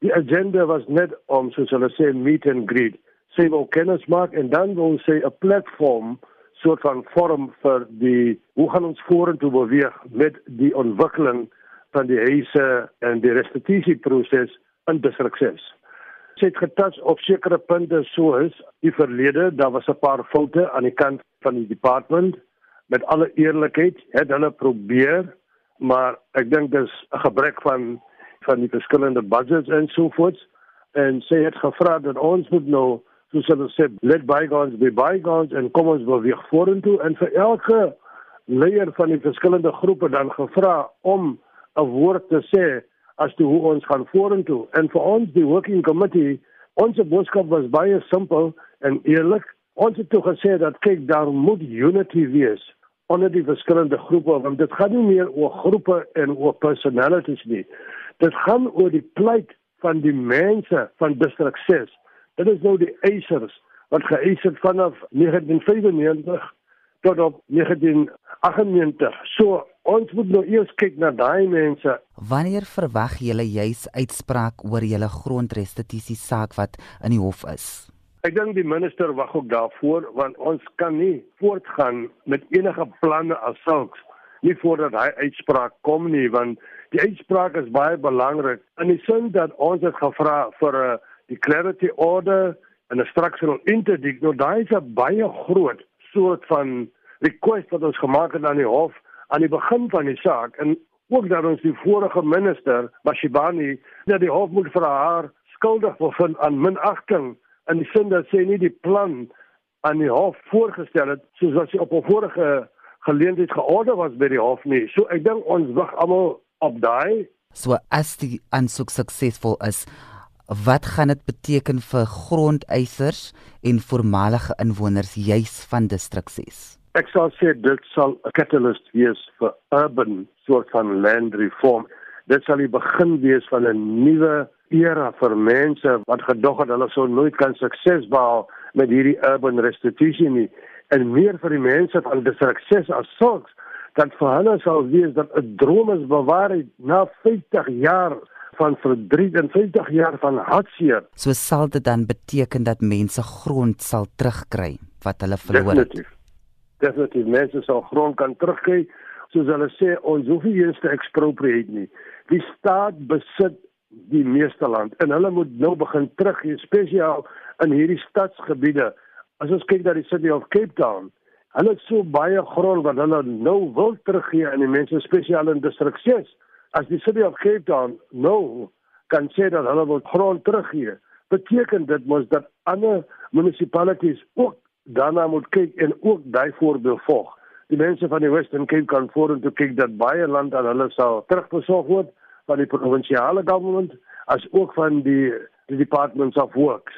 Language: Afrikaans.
Die agenda was net om soos hulle sê meet and greet, sê wil kennis maak en dan wil sê 'n platform soort van forum vir die hoe gaan ons vorentoe beweeg met die ontwikkeling van die huise en die restituisieproses in distrik 6. Sy het getas op sekere punte soos die verlede, daar was 'n paar foute aan die kant van die departement met alle eerlikheid het hulle probeer, maar ek dink dis 'n gebrek van van die verskillende budgets en so voort en sy het gevra dat ons moet nou soos hulle sê let bygones be bygones en kom ons beweeg vorentoe en vir elke leier van die verskillende groepe dan gevra om 'n woord te sê as to hoe ons gaan vorentoe. En vir ons die working committee, ons boodskap was baie simpel en eerlik. Ons het toe gesê dat kyk daar moet unity wees onder die verskillende groepe want dit gaan nie meer oor groepe en oor personalities nie. Dit gaan oor die pleit van die mense van distrik 6. Dit is nou die eisers wat geëis het vanaf 1995 tot op 1998. So ons moet nou eers kyk na daai mense. Wanneer verwag julle juis uitspraak oor julle grondrestituisie saak wat in die hof is? Ek dink die minister wag ook daarvoor want ons kan nie voortgaan met enige planne as sulks nie voordat hy uitspraak kom nie want die uitspraak is baie belangrik. In die sin dat ons het gevra vir 'n uh, declarative order en 'n structural interdict nou daai is 'n baie groot soort van request wat ons gemaak het aan die hof aan die begin van die saak en ook dat ons die vorige minister Mashibani dat die hof moet vir haar skuldig bevind aan minagting in die sin dat sy nie die plan aan die hof voorgestel het soos wat sy op 'n vorige geleentheid georder was by die hof nie. So ek dink ons wag almal op daai. So as die aansoek suksesvol is, wat gaan dit beteken vir grondeisers en voormalige inwoners juis van distrik 6? Ek sal sê dit sal 'n catalyst wees vir urban soort van land reform. Dit sal die begin wees van 'n nuwe era vir mense wat gedog het hulle sou nooit kan sukses behaal met hierdie urban restitution nie. En meer vir die mense van die sukses as sulks dat vir hulle sal wees dat 'n droom is bewaar na 50 jaar van verdriet en 50 jaar van hartseer. So sal dit dan beteken dat mense grond sal terugkry wat hulle verloor het. Definitief definitief mense sal grond kan terugkry soos hulle sê ons hoef nie eens te expropriate nie die staat besit die meeste land en hulle moet nou begin teruggee spesiaal in hierdie stadsgebiede as ons kyk na die city of Cape Town hulle het so baie grond wat hulle nou wil teruggee aan die mense spesiaal in distrik 6 as die city of Cape Town nou kan sê dat hulle wil grond teruggee beteken dit mos dat ander munisipalities ook daarna moet kyk en ook daai voorbeeld volg. Die mense van die Western Cape kan vorentoe kyk dat baie land aan hulle sal terugbesorg word van die provinsiale government as ook van die die departments of works.